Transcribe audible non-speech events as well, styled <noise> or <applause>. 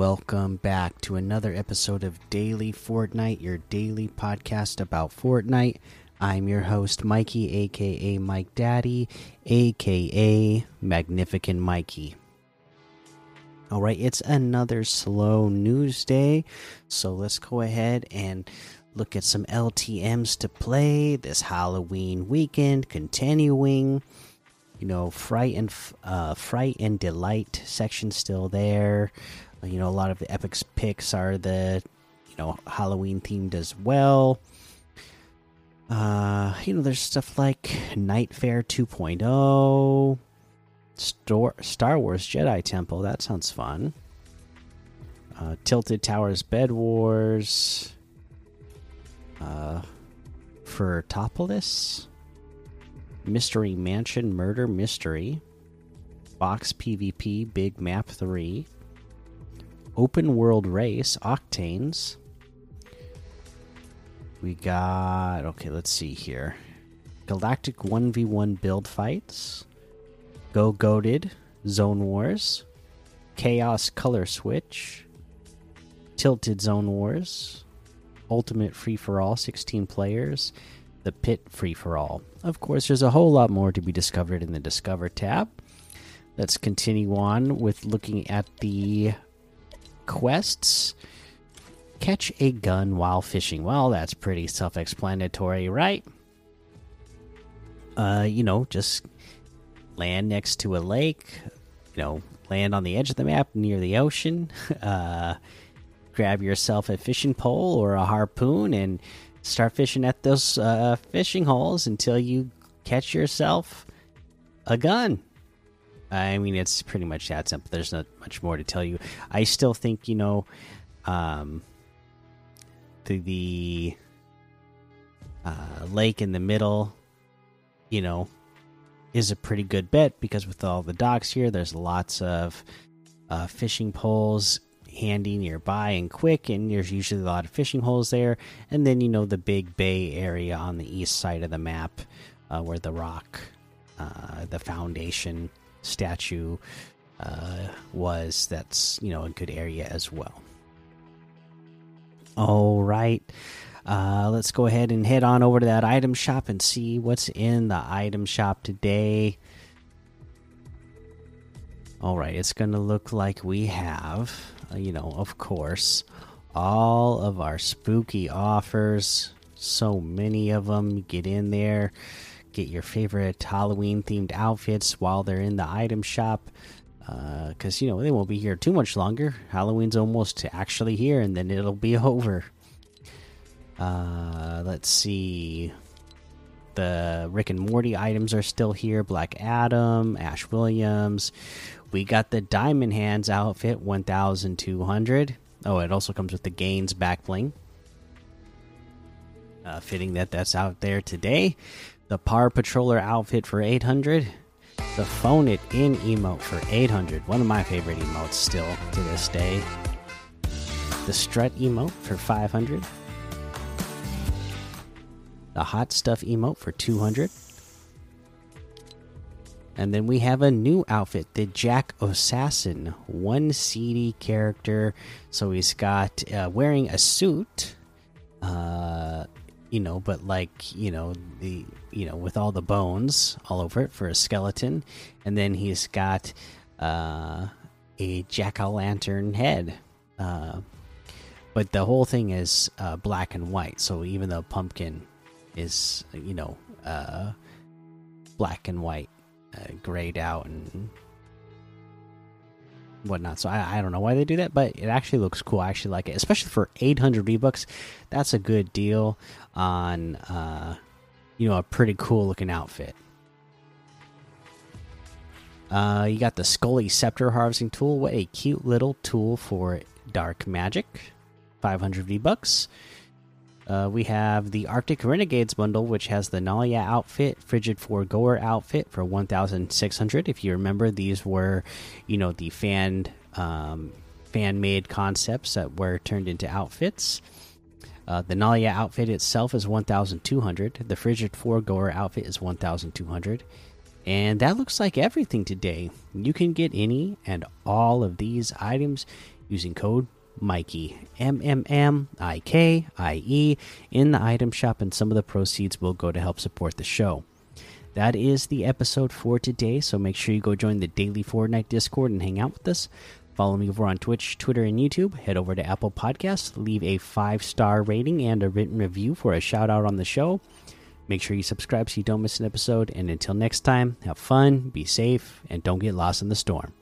Welcome back to another episode of Daily Fortnite, your daily podcast about Fortnite. I'm your host, Mikey, aka Mike Daddy, aka Magnificent Mikey. All right, it's another slow news day, so let's go ahead and look at some LTMs to play this Halloween weekend. Continuing, you know, fright and uh, fright and delight section still there. You know, a lot of the epics picks are the you know Halloween themed as well. Uh, you know, there's stuff like Night Fair 2.0, Star Star Wars Jedi Temple. That sounds fun. Uh, Tilted Towers Bed Wars. Uh, for Topolis. Mystery Mansion Murder Mystery. Box PvP Big Map 3. Open World Race Octanes. We got. Okay, let's see here. Galactic 1v1 build fights. Go Goated Zone Wars. Chaos Color Switch. Tilted Zone Wars. Ultimate Free for All 16 players. The Pit Free for All. Of course, there's a whole lot more to be discovered in the Discover tab. Let's continue on with looking at the quests. Catch a gun while fishing. Well, that's pretty self explanatory, right? Uh, you know, just land next to a lake, you know, land on the edge of the map near the ocean, <laughs> uh, grab yourself a fishing pole or a harpoon and start fishing at those uh, fishing holes until you catch yourself a gun. I mean, it's pretty much that simple. There's not much more to tell you. I still think, you know, um, the, the uh, lake in the middle, you know, is a pretty good bet because with all the docks here, there's lots of uh, fishing poles handy nearby and quick, and there's usually a lot of fishing holes there. And then, you know, the big bay area on the east side of the map uh, where the rock, uh, the foundation statue uh, was. That's, you know, a good area as well. All right. Uh, let's go ahead and head on over to that item shop and see what's in the item shop today. All right, it's going to look like we have, uh, you know, of course, all of our spooky offers. So many of them. Get in there, get your favorite Halloween themed outfits while they're in the item shop. Because, uh, you know, they won't be here too much longer. Halloween's almost actually here, and then it'll be <laughs> over. Uh, let's see. The Rick and Morty items are still here. Black Adam, Ash Williams. We got the Diamond Hands outfit, 1,200. Oh, it also comes with the Gains back bling. Uh, fitting that that's out there today. The Power Patroller outfit for 800. The Phone It In emote for 800. One of my favorite emotes still to this day. The Strut emote for 500 the hot stuff emote for 200 and then we have a new outfit the jack assassin one cd character. So he's got uh, wearing a suit uh you know but like you know the you know with all the bones all over it for a skeleton. And then he's got uh a jack-o'-lantern head uh but the whole thing is uh, black and white. So even the pumpkin is you know uh, black and white, uh, grayed out and whatnot. So I, I don't know why they do that, but it actually looks cool. I actually like it, especially for 800 V bucks. That's a good deal on uh, you know a pretty cool looking outfit. Uh, you got the Scully Scepter Harvesting Tool. What a cute little tool for dark magic. 500 V bucks. Uh, we have the Arctic Renegades bundle, which has the Nalia outfit, Frigid Foregoer outfit for 1,600. If you remember, these were, you know, the fan um, fan made concepts that were turned into outfits. Uh, the Nalia outfit itself is 1,200. The Frigid Foregoer outfit is 1,200. And that looks like everything today. You can get any and all of these items using code Mikey M M M I K I E in the item shop, and some of the proceeds will go to help support the show. That is the episode for today, so make sure you go join the daily Fortnite Discord and hang out with us. Follow me over on Twitch, Twitter, and YouTube. Head over to Apple Podcasts, leave a five star rating and a written review for a shout out on the show. Make sure you subscribe so you don't miss an episode. And until next time, have fun, be safe, and don't get lost in the storm.